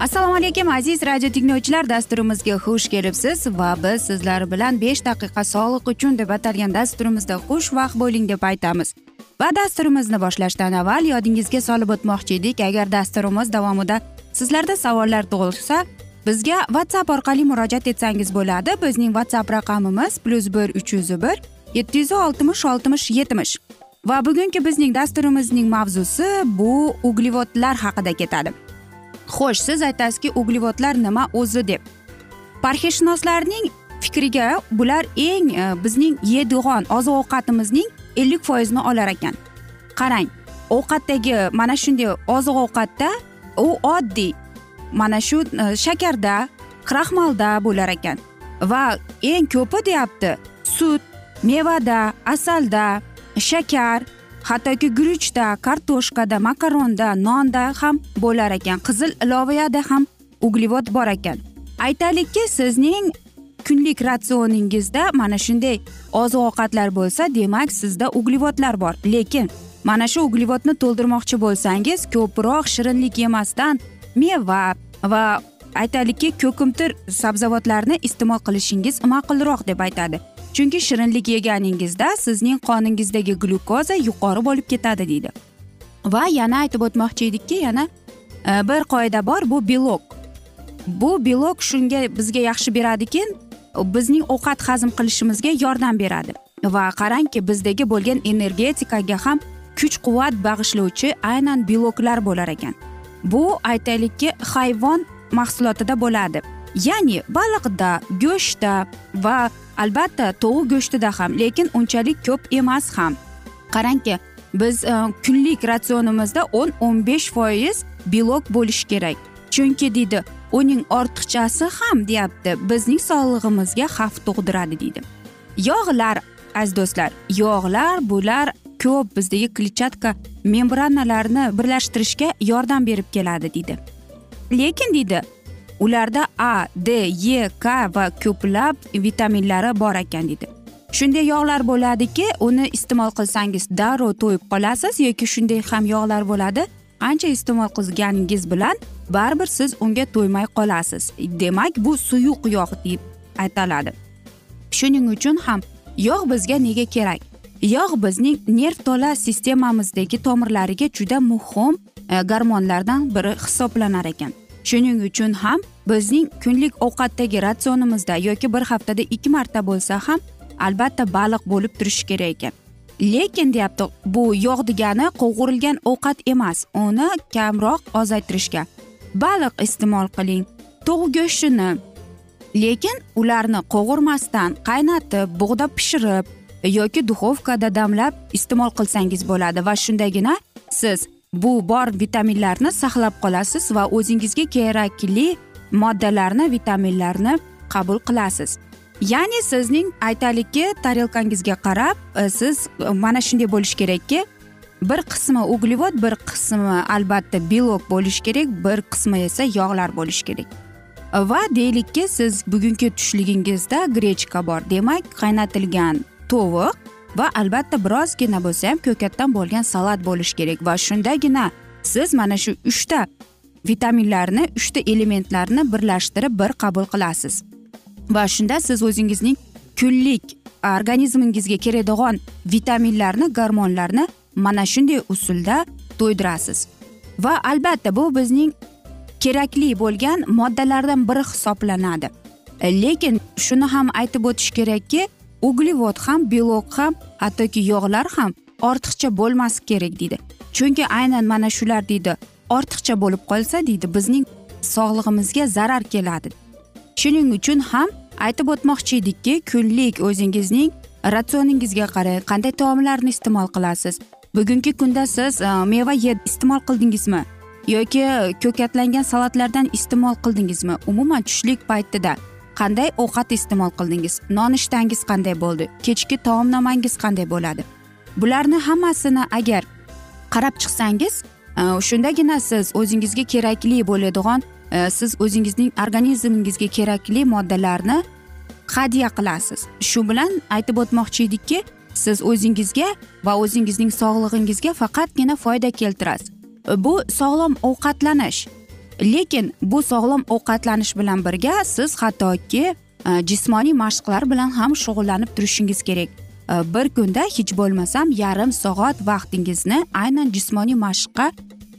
assalomu alaykum aziz radio tinglovchilar. Dasturimizga xush kelibsiz va biz sizlar bilan besh daqiqa sog'liq uchun deb atalgan dasturimizda xushvaqt bo'ling deb aytamiz. Va dasturimizni boshlashdan avval yodingizga solib o'tmoqchi edik. Agar dasturimiz davomida sizlarda savollar tug'ilsa bizga whatsapp orqali murojaat etsangiz bo'ladi. Bizning whatsapp raqamimiz plyus bir uch yuz bir yetti yuz oltmish oltmish yetmish. Va bugungi bizning dasturimizning mavzusi bu uglevodlar haqida ketadi. Xo'sh siz aytasizki uglevodlar nima o'zi deb. Parhezshunoslarning fikriga bular eng e, bizning yeydigan oziq ovqatimizning ellik foizini olar ekan. Qarang ovqatdagi mana shunday oziq ovqatda u oddiy mana shu e, shakarda kraxmalda bo'lar ekan. Va eng ko'pi deyapti sut mevada asalda shakar hattoki guruchda kartoshkada makaronda nonda ham bo'lar ekan. Qizil ilovada ham uglevod bor ekan. Aytaylikki sizning kunlik ratsioningizda mana shunday oziq ovqatlar bo'lsa demak sizda uglevodlar bor. Lekin mana shu uglevodni to'ldirmoqchi bo'lsangiz ko'proq shirinlik yemasdan meva va aytaylikki ko'kimtir sabzavotlarni iste'mol qilishingiz ma'qulroq deb aytadi. Chunki shirinlik yeganingizda sizning qoningizdagi glyukoza yuqori bo'lib ketadi deydi. Va yana aytib o'tmoqchi edikki yana e, bir qoida bor bu belok bu belok shunga bizga yaxshi beradiki bizning ovqat hazm qilishimizga yordam beradi. Va qarangki bizdagi bo'lgan energetikaga ham kuch quvvat bag'ishlovchi aynan beloklar bo'lar ekan. Bu aytaylikki hayvon mahsulotida bo'ladi. Ya'ni baliqda go'shtda va albatta tovuq go'shtida ham lekin unchalik ko'p emas ham. Qarangki biz e, kunlik ratsionimizda o'n o'n besh foiz belok bo'lishi kerak. Chunki deydi uning ortiqchasi ham deyapti bizning sog'lig'imizga xavf tug'diradi deydi. Yog'lar aziz do'stlar yog'lar bular ko'p bizdagi kletchatka membranalarni birlashtirishga yordam berib keladi deydi. Lekin deydi ularda a d e k va ko'plab vitaminlari bor ekan deydi. Shunday yog'lar bo'ladiki uni iste'mol qilsangiz darrov to'yib qolasiz yoki shunday ham yog'lar bo'ladi. Qancha iste'mol qilganingiz bilan baribir siz unga to'ymay qolasiz. Demak bu suyuq yog' deb aytiladi shuning uchun ham yog' bizga nega kerak? Yog' bizning nerv tola sistemamizdagi tomirlariga juda muhim e, gormonlardan biri hisoblanar ekan. Shuning uchun ham bizning kunlik ovqatdagi ratsionimizda yoki bir haftada ikki marta bo'lsa ham albatta baliq bo'lib turishi kerak ekan. Lekin deyapti bu yog' degani qovurilgan ovqat emas uni kamroq ozaytirishga. Baliq iste'mol qiling tovuq go'shtini. Lekin ularni qovurmasdan qaynatib bug'da pishirib yoki duxovkada damlab iste'mol qilsangiz bo'ladi va shundagina siz bu bor vitaminlarni saqlab qolasiz va o'zingizga kerakli moddalarni vitaminlarni qabul qilasiz. Ya'ni sizning aytaylikki tarelkangizga qarab e, siz e, mana shunday bo'lishi kerakki bir qismi uglevod bir qismi albatta belok bo'lishi kerak bir qismi esa yog'lar bo'lishi kerak. Va deylikki siz bugungi tushligingizda grechka bor. Demak qaynatilgan tovuq va albatta birozgina bo'lsa ham ko'katdan bo'lgan salat bo'lishi kerak va shundagina siz mana shu uchta vitaminlarni uchta elementlarni birlashtirib bir qabul qilasiz. Va shunda siz o'zingizning kunlik organizmingizga kerakdigan vitaminlarni gormonlarni mana shunday usulda to'ydirasiz. Va albatta bu bizning kerakli bo'lgan moddalardan biri hisoblanadi. Lekin shuni ham aytib o'tish kerakki uglevod ham belok ham hattoki yog'lar ham ortiqcha bo'lmasi kerak deydi. Chunki aynan mana shular deydi ortiqcha bo'lib qolsa deydi bizning sog'lig'imizga zarar keladi. Shuning uchun ham aytib o'tmoqchi edikki kunlik o'zingizning ratsioningizga qarang qanday taomlarni iste'mol qilasiz? Bugungi kunda siz e, meva ye iste'mol qildingizmi? Yoki ko'katlangan salatlardan iste'mol qildingizmi? Umuman tushlik paytida qanday ovqat iste'mol qildingiz? Nonushtangiz qanday bo'ldi? Kechki taomnomangiz qanday bo'ladi? Bularni hammasini agar qarab chiqsangiz e, shundagina siz o'zingizga kerakli bo'ladigan e, siz o'zingizning organizmingizga kerakli moddalarni hadya qilasiz. Shu bilan aytib o'tmoqchi edikki siz o'zingizga va o'zingizning sog'lig'ingizga faqatgina foyda keltirasiz. Bu sog'lom ovqatlanish. Lekin bu sog'lom ovqatlanish bilan birga siz hattoki e, jismoniy mashqlar bilan ham shug'ullanib turishingiz kerak. E, bir kunda hech bo'lmasam yarim soat vaqtingizni aynan jismoniy mashqqa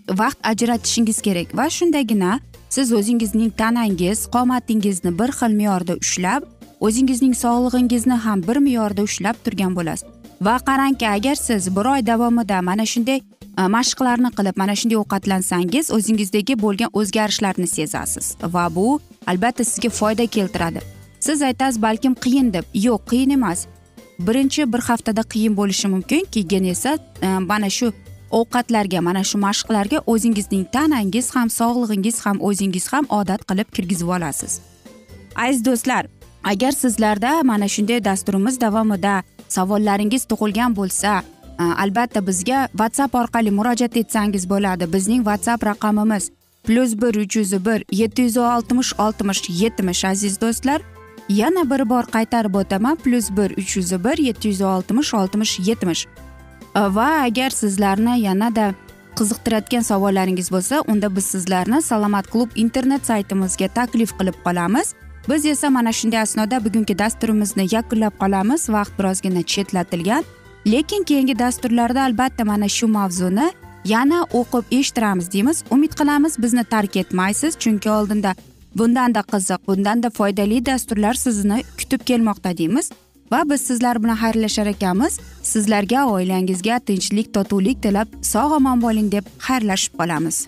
vaqt ajratishingiz kerak. Va shundagina siz o'zingizning tanangiz qomatingizni bir xil me'yorda ushlab o'zingizning sog'lig'ingizni ham bir me'yorda ushlab turgan bo'lasiz. Va qarangki agar siz bir oy davomida mana shunday e, mashqlarni qilib mana shunday ovqatlansangiz o'zingizdagi bo'lgan o'zgarishlarni sezasiz va bu albatta sizga foyda keltiradi. Siz aytasiz balkim qiyin deb. Yo'q qiyin emas. Birinchi bir haftada qiyin bo'lishi mumkin keyin esa e, mana shu ovqatlarga mana shu mashqlarga o'zingizning tanangiz ham sog'lig'ingiz ham o'zingiz ham odat qilib kirgizib olasiz. Aziz do'stlar agar sizlarda mana shunday dasturimiz davomida savollaringiz tug'ilgan bo'lsa albatta bizga whatsapp orqali murojaat etsangiz bo'ladi. Bizning whatsapp raqamimiz plyus bir uch yuz bir yetti yuz oltmish oltmish yetmish aziz do'stlar. Yana bir bor qaytarib o'taman plyus bir uch yuz bir yetti yuz oltmish oltmish yetmish va agar sizlarni yanada qiziqtirayotgan savollaringiz bo'lsa unda biz sizlarni salomat klub internet saytimizga taklif qilib qolamiz. Biz esa mana shunday asnoda bugungi dasturimizni yakunlab qolamiz. Vaqt birozgina chetlatilgan. Lekin keyingi dasturlarda albatta mana shu mavzuni yana o'qib eshittiramiz deymiz. Umid qilamiz bizni tark etmaysiz. Chunki oldinda bundanda qiziq bundanda foydali dasturlar sizni kutib kelmoqda deymiz. Va biz sizlar bilan xayrlashar ekanmiz. Sizlarga oilangizga tinchlik totuvlik tilab sog' omon bo'ling deb xayrlashib qolamiz.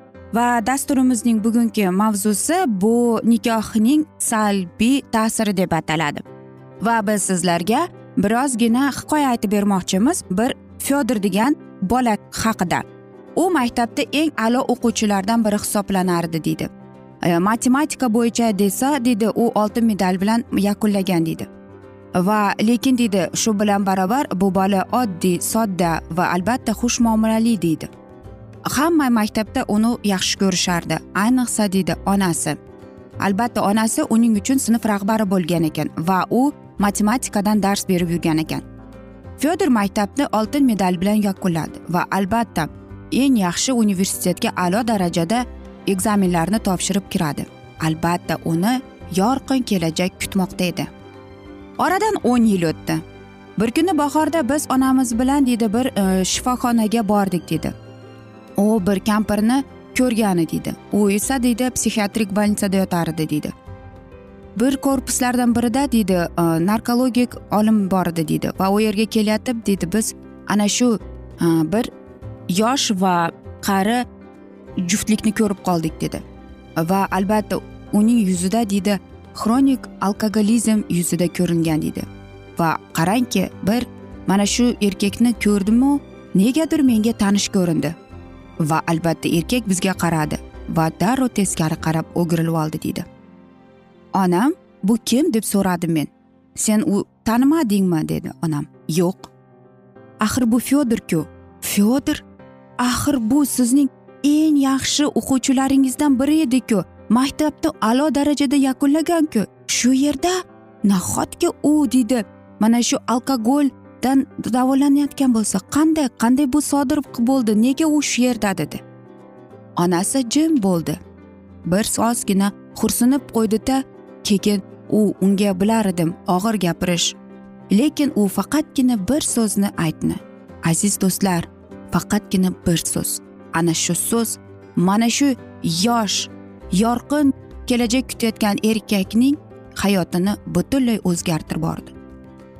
Va dasturimizning bugungi mavzusi bu nikohning salbiy ta'siri deb ataladi. Va biz sizlarga birozgina hikoya aytib bermoqchimiz bir fyodor degan bola haqida. U maktabda eng a'lo o'quvchilardan biri hisoblanardi deydi. E, matematika bo'yicha desa deydi u oltin medal bilan yakunlagan deydi. Va lekin deydi shu bilan barobar bu bola oddiy sodda va albatta xushmuomalali deydi. Hamma maktabda uni yaxshi ko'rishardi. Ayniqsa deydi onasi. Albatta onasi uning uchun sinf rahbari bo'lgan ekan va u matematikadan dars berib yurgan ekan. Fyodor maktabni oltin medal bilan yakunladi va albatta eng yaxshi universitetga a'lo darajada ekzamenlarni topshirib kiradi. Albatta uni yorqin kelajak kutmoqda edi. Oradan o'n yil o'tdi. Bir kuni bahorda biz onamiz bilan deydi bir e, shifoxonaga bordik dedi. U bir kampirni ko'rgan deydi u esa deydi psixiatrik больницада yotar edi deydi bir korpuslardan birida deydi narkologik olim bor edi deydi va u yerga kelayotib deydi biz ana shu bir yosh va qari juftlikni ko'rib qoldik dedi. Va albatta uning yuzida deydi xronik alkogolizm yuzida ko'ringan deydi va qarangki bir mana shu erkakni ko'rdimu negadir menga tanish ko'rindi. Va albatta erkak bizga qaradi va darrov teskari qarab o'girilib oldi deydi onam bu kim deb so'radim men. Sen u tanimadingmi dedi onam. Yo'q. Axir bu fyodorku. Fyodor? Axir bu sizning eng yaxshi o'quvchilaringizdan biri ediku. Maktabni a'lo darajada yakunlaganku. Shu yerda? Nahotki u deydi mana shu alkogol dan davolanayotgan bo'lsa qanday qanday bu sodir bo'ldi? Nega u shu yerda? dedi. Onasi jim bo'ldi. Bir ozgina xursinib qo'ydida keyin u unga bilar edim og'ir gapirish. Lekin u faqatgina bir so'zni aytdi. Aziz do'stlar faqatgina bir so'z. Ana shu so'z mana shu yosh yorqin kelajak kutayotgan erkakning hayotini butunlay o'zgartirib yubordi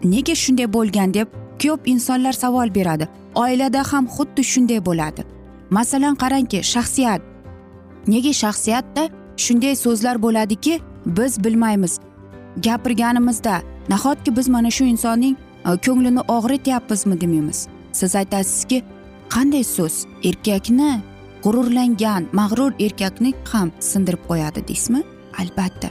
nega shunday bo'lgan deb ko'p insonlar savol beradi. Oilada ham xuddi shunday bo'ladi. Masalan qarangki shaxsiyat. Nega shaxsiyatda shunday so'zlar bo'ladiki biz bilmaymiz. Gapirganimizda nahotki biz mana shu insonning e, ko'nglini og'rityapmizmi demaymiz siz aytasizki qanday so'z? Erkakni g'ururlangan mag'rur erkakni ham sindirib qo'yadi deysizmi? Albatta.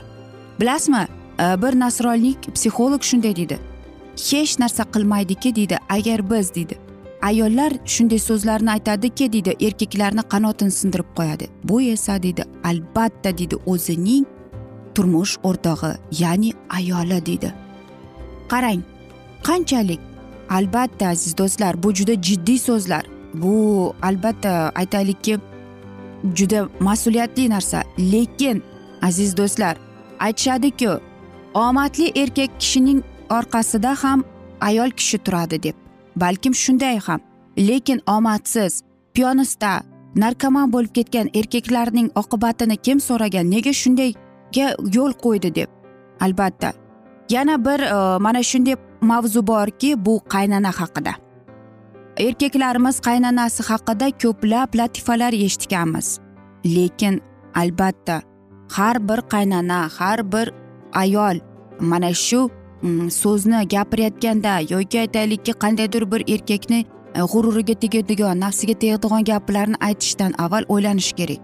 Bilasizmi e, bir nasronlik psixolog shunday deydi. Hech narsa qilmaydiki deydi agar biz deydi. Ayollar shunday so'zlarni aytadiki deydi erkaklarni qanotini sindirib qo'yadi. Bu esa deydi albatta deydi o'zining turmush o'rtog'i ya'ni ayoli deydi. Qarang qanchalik albatta aziz do'stlar bu juda jiddiy so'zlar. Bu albatta aytaylikki juda mas'uliyatli narsa. Lekin aziz do'stlar aytishadiku omadli erkak kishining orqasida ham ayol kishi turadi deb. Balkim shunday ham. Lekin omadsiz piyonista narkoman bo'lib ketgan erkaklarning oqibatini kim so'ragan nega shundayga yo'l qo'ydi deb. Albatta yana bir e, mana shunday mavzu borki bu qaynana haqida. Erkaklarimiz qaynanasi haqida ko'plab latifalar eshitganmiz. Lekin albatta har bir qaynana har bir ayol mana shu so'zni gapirayotganda yoki aytaylikki qandaydir bir erkakni e, g'ururiga tegadigan nafsiga tegadigan gaplarni aytishdan avval o'ylanish kerak.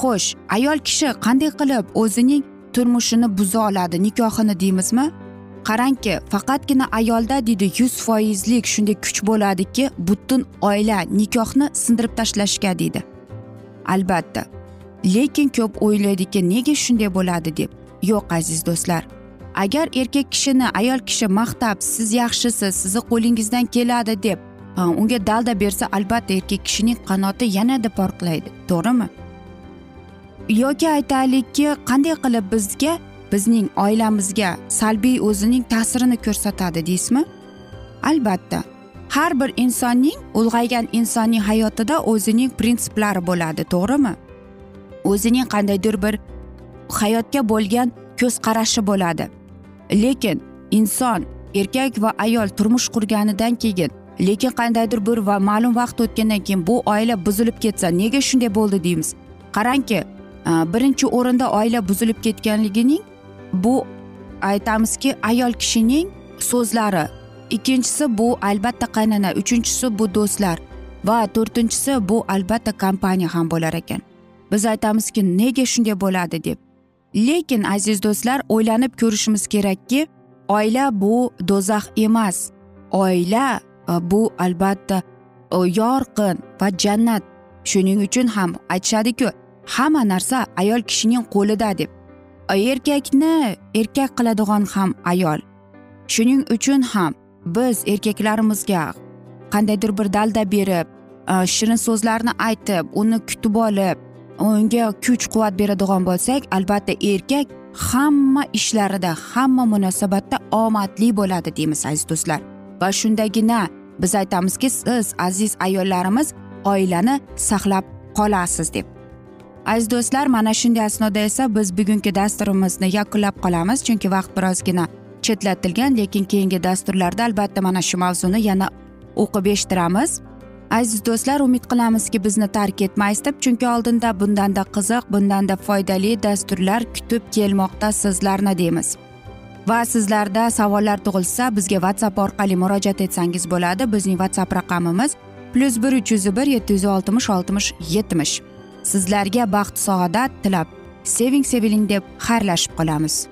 Xo'sh ayol kishi qanday qilib o'zining turmushini buza oladi nikohini deymizmi? Qarangki faqatgina ayolda deydi yuz foizlik shunday kuch bo'ladiki butun oila nikohni sindirib tashlashga deydi. Albatta. Lekin ko'p o'ylaydiki nega shunday bo'ladi deb. Yo'q aziz do'stlar. Agar erkak kishini ayol kishi maqtab siz yaxshisiz sizni qo'lingizdan keladi deb unga dalda bersa albatta erkak kishining qanoti yanada portlaydi to'g'rimi? Yoki aytaylikki qanday qilib bizga bizning oilamizga salbiy o'zining ta'sirini ko'rsatadi deysizmi? Albatta har bir insonning ulg'aygan insonning hayotida o'zining prinsiplari bo'ladi to'g'rimi? O'zining qandaydir bir hayotga bo'lgan ko'z qarashi bo'ladi. Lekin inson erkak va ayol turmush qurganidan keyin lekin qandaydir bir va ma'lum vaqt o'tgandan keyin bu oila buzilib ketsa nega shunday bo'ldi deymiz. Qarangki e, birinchi o'rinda oila buzilib ketganligining bu aytamizki ayol kishining so'zlari. Ikkinchisi bu albatta qaynana. Uchinchisi bu do'stlar. Va to'rtinchisi bu albatta kompaniya ham bo'lar ekan. Biz aytamizki nega shunday bo'ladi deb lekin aziz do'stlar o'ylanib ko'rishimiz kerakki oila bu do'zax emas. Oila e, bu albatta e, yorqin va jannat. Shuning uchun ham aytishadiku hamma narsa ayol kishining qo'lida deb. E, erkakni erkak qiladigan ham ayol. Shuning uchun ham biz erkaklarimizga qandaydir bir dalda berib shirin so'zlarni aytib uni kutib olib unga kuch quvvat beradigan bo'lsak albatta erkak hamma ishlarida hamma munosabatda omadli bo'ladi deymiz aziz do'stlar. Va shundagina biz aytamizki siz aziz ayollarimiz oilani saqlab qolasiz deb. Aziz do'stlar mana shunday asnoda esa biz bugungi dasturimizni yakunlab qolamiz chunki vaqt birozgina chetlatilgan lekin keyingi dasturlarda albatta mana shu mavzuni yana o'qib eshittiramiz. Aziz do'stlar umid qilamizki bizni tark etmaysiz deb chunki oldinda bundanda qiziq bundanda foydali dasturlar kutib kelmoqda sizlarni deymiz. Va sizlarda savollar tug'ilsa bizga whatsapp orqali murojaat etsangiz bo'ladi. Bizning whatsapp raqamimiz plyus bir uch yuz bir yetti yuz oltmish oltmish yetmish. Sizlarga baxt saodat tilab seving seviling deb xayrlashib qolamiz.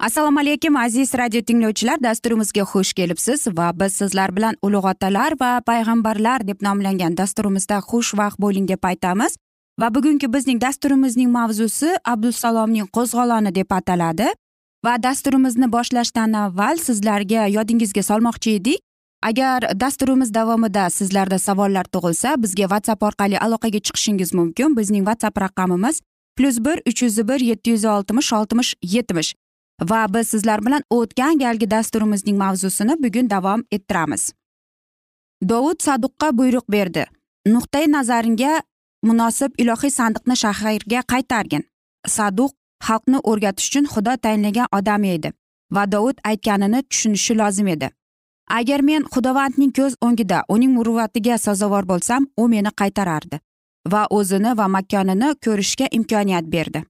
Assalomu alaykum aziz radio tinglovchilar. Dasturimizga xush kelibsiz va biz sizlar bilan ulug' otalar va payg'ambarlar deb nomlangan dasturimizda xushvaqt bo'ling deb aytamiz. Va bugungi bizning dasturimizning mavzusi abdusalomning qo'zg'oloni deb ataladi. Va dasturimizni boshlashdan avval sizlarga yodingizga solmoqchi edik. Agar dasturimiz davomida sizlarda savollar tug'ilsa bizga whatsapp orqali aloqaga chiqishingiz mumkin. Bizning whatsapp raqamimiz plyus bir uch yuz bir yetti yuz oltmish oltmish yetmish. Va biz sizlar bilan o'tgan galgi dasturimizning mavzusini bugun davom ettiramiz. Dovud saduqqa buyruq berdi. Nuqtai nazaringga munosib ilohiy sandiqni shaharga qaytargin. Saduq xalqni o'rgatish uchun xudo tayinlagan odam edi va dovud aytganini tushunishi lozim edi. Agar men xudovandning ko'z o'ngida uning muruvvatiga sazovor bo'lsam u meni qaytarardi va o'zini va makonini ko'rishga imkoniyat berdi.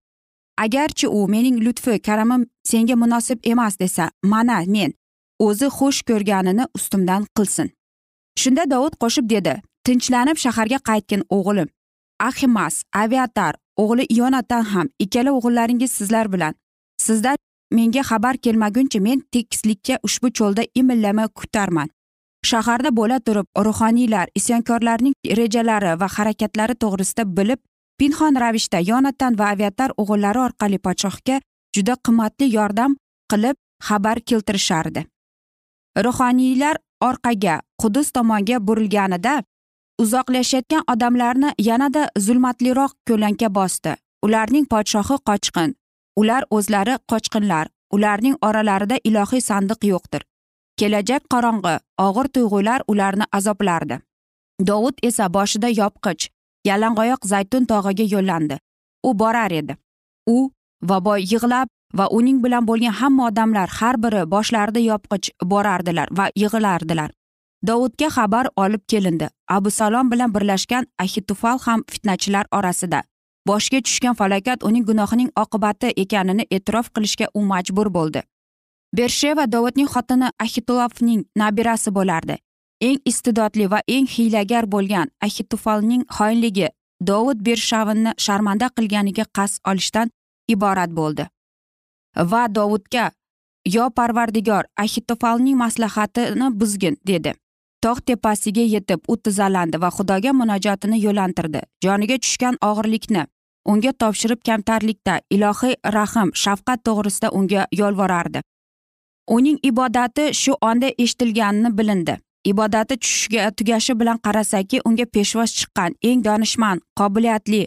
Agarchi u mening lutfi karamim senga munosib emas desa mana men o'zi xush ko'rganini ustimdan qilsin. Shunda dovud qo'shib dedi tinchlanib shaharga qaytgin o'g'lim. Ahimas aviatar o'g'li iyonatan ham ikkala o'g'illaringiz sizlar bilan. Sizdan menga xabar kelmaguncha men tekislikka ushbu cho'lda imillama kutarman. Shaharda bo'la turib ruhoniylar isyonkorlarning rejalari va harakatlari to'g'risida bilib pinhon ravishda yonatan va aviatar o'g'illari orqali podshohga juda qimmatli yordam qilib xabar keltirishardi. Ruhoniylar orqaga qudus tomonga burilganida uzoqlashayotgan odamlarni yanada zulmatliroq ko'lanka bosdi. Ularning podshohi qochqin ular o'zlari qochqinlar ularning oralarida ilohiy sandiq yo'qdir. Kelajak qorong'i og'ir tuyg'ular ularni azoblardi. Dovud esa boshida yopqich yalangoyoq zaytun tog'iga yo'llandi. U borar edi. U vabo yig'lab va uning bilan bo'lgan hamma odamlar har biri boshlarida yopqich borardilar va yig'lardilar dovudga xabar olib kelindi. Abu salom bilan birlashgan ahitufal ham fitnachilar orasida. Boshga tushgan falokat uning gunohining oqibati ekanini e'tirof qilishga u majbur bo'ldi. Bersheva dovudning xotini ahitulofning nabirasi bo'lardi. Eng iste'dodli va eng hiylagar bo'lgan ahitufalning xoinligi dovud bershavinni sharmanda qilganiga qasd olishdan iborat bo'ldi. Va dovudga yo parvardigor ahitofalning maslahatini buzgin dedi. Tog' tepasiga yetib u tizzalandi va xudoga munojotini yo'lantirdi joniga tushgan og'irlikni unga topshirib kamtarlikda ilohiy rahm shafqat to'g'risida unga yolvorardi. Uning ibodati shu onda eshitilganini bilindi. Ibodati tushishga tugashi bilan qarasaki unga peshvoz chiqqan eng donishmand qobiliyatli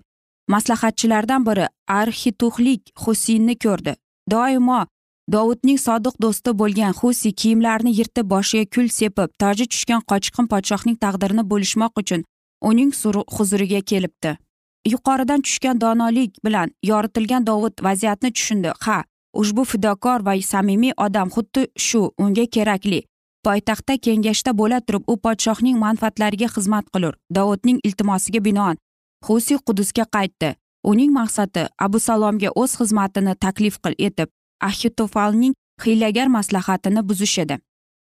maslahatchilardan biri arxituxlik husinni ko'rdi. Doimo dovudning sodiq do'sti bo'lgan husi kiyimlarini yirtib boshiga kul sepib toji tushgan qochqin podshohning taqdirini bo'lishmoq uchun uning huzuriga kelibdi. Yuqoridan tushgan donolik bilan yoritilgan dovud vaziyatni tushundi. Ha ushbu fidokor va samimiy odam xuddi shu unga kerakli. Poytaxtda kengashda bo'la turib u podshohning manfaatlariga xizmat qilur. Dovudning iltimosiga binoan xusi qudusga qaytdi. Uning maqsadi abu salomga o'z xizmatini taklif qil etib ahitofalning hiylagar maslahatini buzish edi.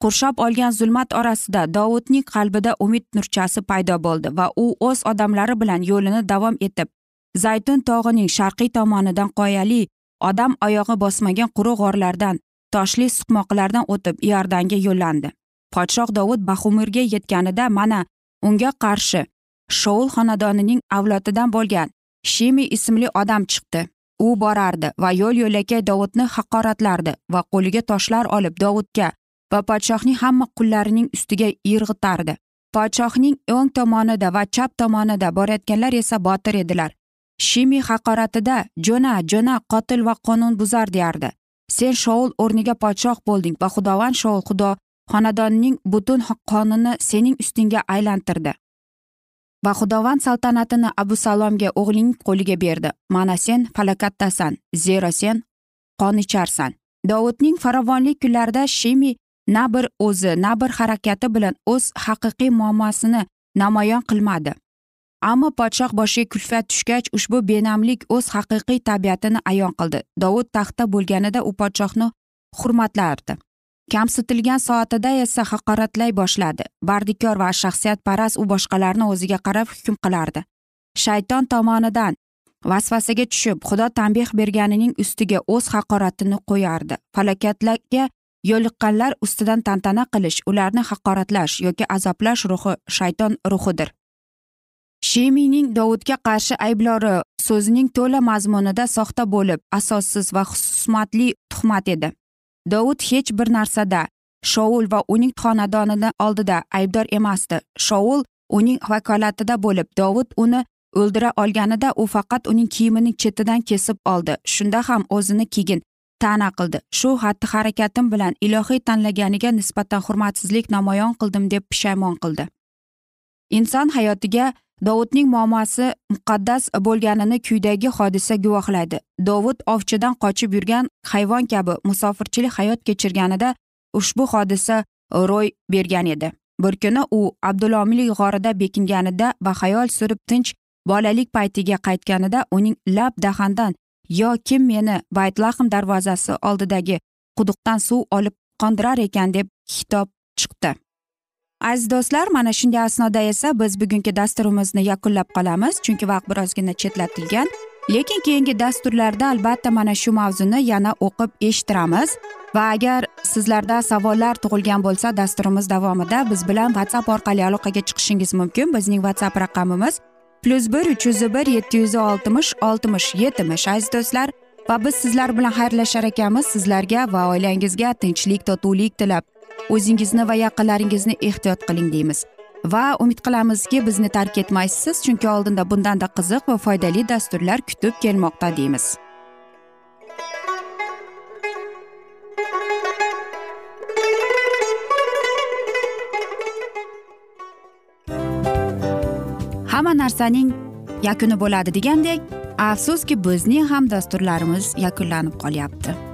Qurshab olgan zulmat orasida dovudning qalbida umid nurchasi paydo bo'ldi va u o'z odamlari bilan yo'lini davom etib zaytun tog'ining sharqiy tomonidan qoyali odam oyog'i bosmagan quruq g'orlardan toshli suqmoqlardan o'tib iordanga yo'llandi. Podshoh dovud bahumirga yetganida mana unga qarshi shoul xonadonining avlodidan bo'lgan shimi ismli odam chiqdi. U borardi va yo'l yo'lakay dovudni haqoratlardi va qo'liga toshlar olib dovudga va podshohning hamma qullarining ustiga irg'itardi podshohning o'ng tomonida va chap tomonida borayotganlar esa botir edilar. Shimi haqoratida jo'na jo'na qotil va qonunbuzar deyardi. Sen shoul o'rniga podshoh bo'lding va xudovand shoul xudo xonadonining butun qonini sening ustingga aylantirdi. Va xudovand saltanatini abu salomga o'g'ling qo'liga berdi. Mana sen falokatdasan zero sen qon icharsan dovudning farovonlik kunlarida shimi na bir o'zi na bir harakati bilan o'z haqiqiy muammosini namoyon qilmadi. Ammo podshoh boshiga kulfat tushgach ushbu benamlik o'z haqiqiy tabiatini ayon qildi. Dovud taxtda bo'lganida u podshohni hurmatlardi. Kamsitilgan soatida esa haqoratlay boshladi. Bardikor va shaxsiyatparast u boshqalarni o'ziga qarab hukm qilardi. Shayton tomonidan vasvasaga tushib xudo tanbeh berganining ustiga o'z haqoratini qo'yardi. Falokatlarga yo'liqqanlar ustidan tantana qilish ularni haqoratlash yoki azoblash ruhi shayton ruhidir. Shemiyning dovudga qarshi ayblori so'zining to'la mazmunida soxta bo'lib asossiz va xusmatli tuhmat edi. Dovud hech bir narsada shoul va uning xonadonini oldida aybdor emasdi. Shoul uning vakolatida bo'lib dovud uni o'ldira olganida u faqat uning kiyimining chetidan kesib oldi. Shunda ham o'zini keyin ta'na qildi. Shu xatti harakatim bilan ilohiy tanlaganiga nisbatan hurmatsizlik namoyon qildim deb pushaymon qildi. Inson hayotiga dovudning muammosi muqaddas bo'lganini quyidagi hodisa guvohlaydi. Dovud ovchidan qochib yurgan hayvon kabi musofirchilik hayot kechirganida ushbu hodisa ro'y bergan edi. Bir kuni u abdulomlik g'orida bekinganida va xayol surib tinch bolalik paytiga qaytganida uning lab dahandan yo kim meni? Baytlahm darvozasi oldidagi quduqdan suv olib qondirar ekan deb xitob chiqdi. Aziz do'stlar mana shunday asnoda esa biz bugungi dasturimizni yakunlab qolamiz chunki vaqt birozgina chetlatilgan. Lekin keyingi dasturlarda albatta mana shu mavzuni yana o'qib eshittiramiz. Va agar sizlarda savollar tug'ilgan bo'lsa dasturimiz davomida biz bilan whatsapp orqali aloqaga chiqishingiz mumkin. Bizning whatsapp raqamimiz plyus bir uch yuz bir yetti yuz oltmish oltmish yetmish aziz do'stlar. Va biz sizlar bilan xayrlashar ekanmiz sizlarga va oilangizga tinchlik totuvlik tilab. O'zingizni va yaqinlaringizni ehtiyot qiling deymiz. Va umid qilamizki bizni tark etmaysiz chunki oldinda bundanda qiziq va foydali dasturlar kutib kelmoqda deymiz. Hamma narsaning yakuni bo'ladi degandek afsuski bizning ham dasturlarimiz yakunlanib qolyapti.